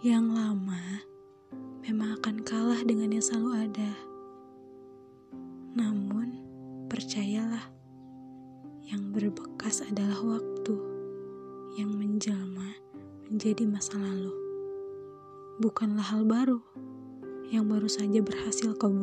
Yang lama memang akan kalah dengan yang selalu ada. Namun, percayalah, yang berbekas adalah waktu yang menjelma menjadi masa lalu. Bukanlah hal baru yang baru saja berhasil kau.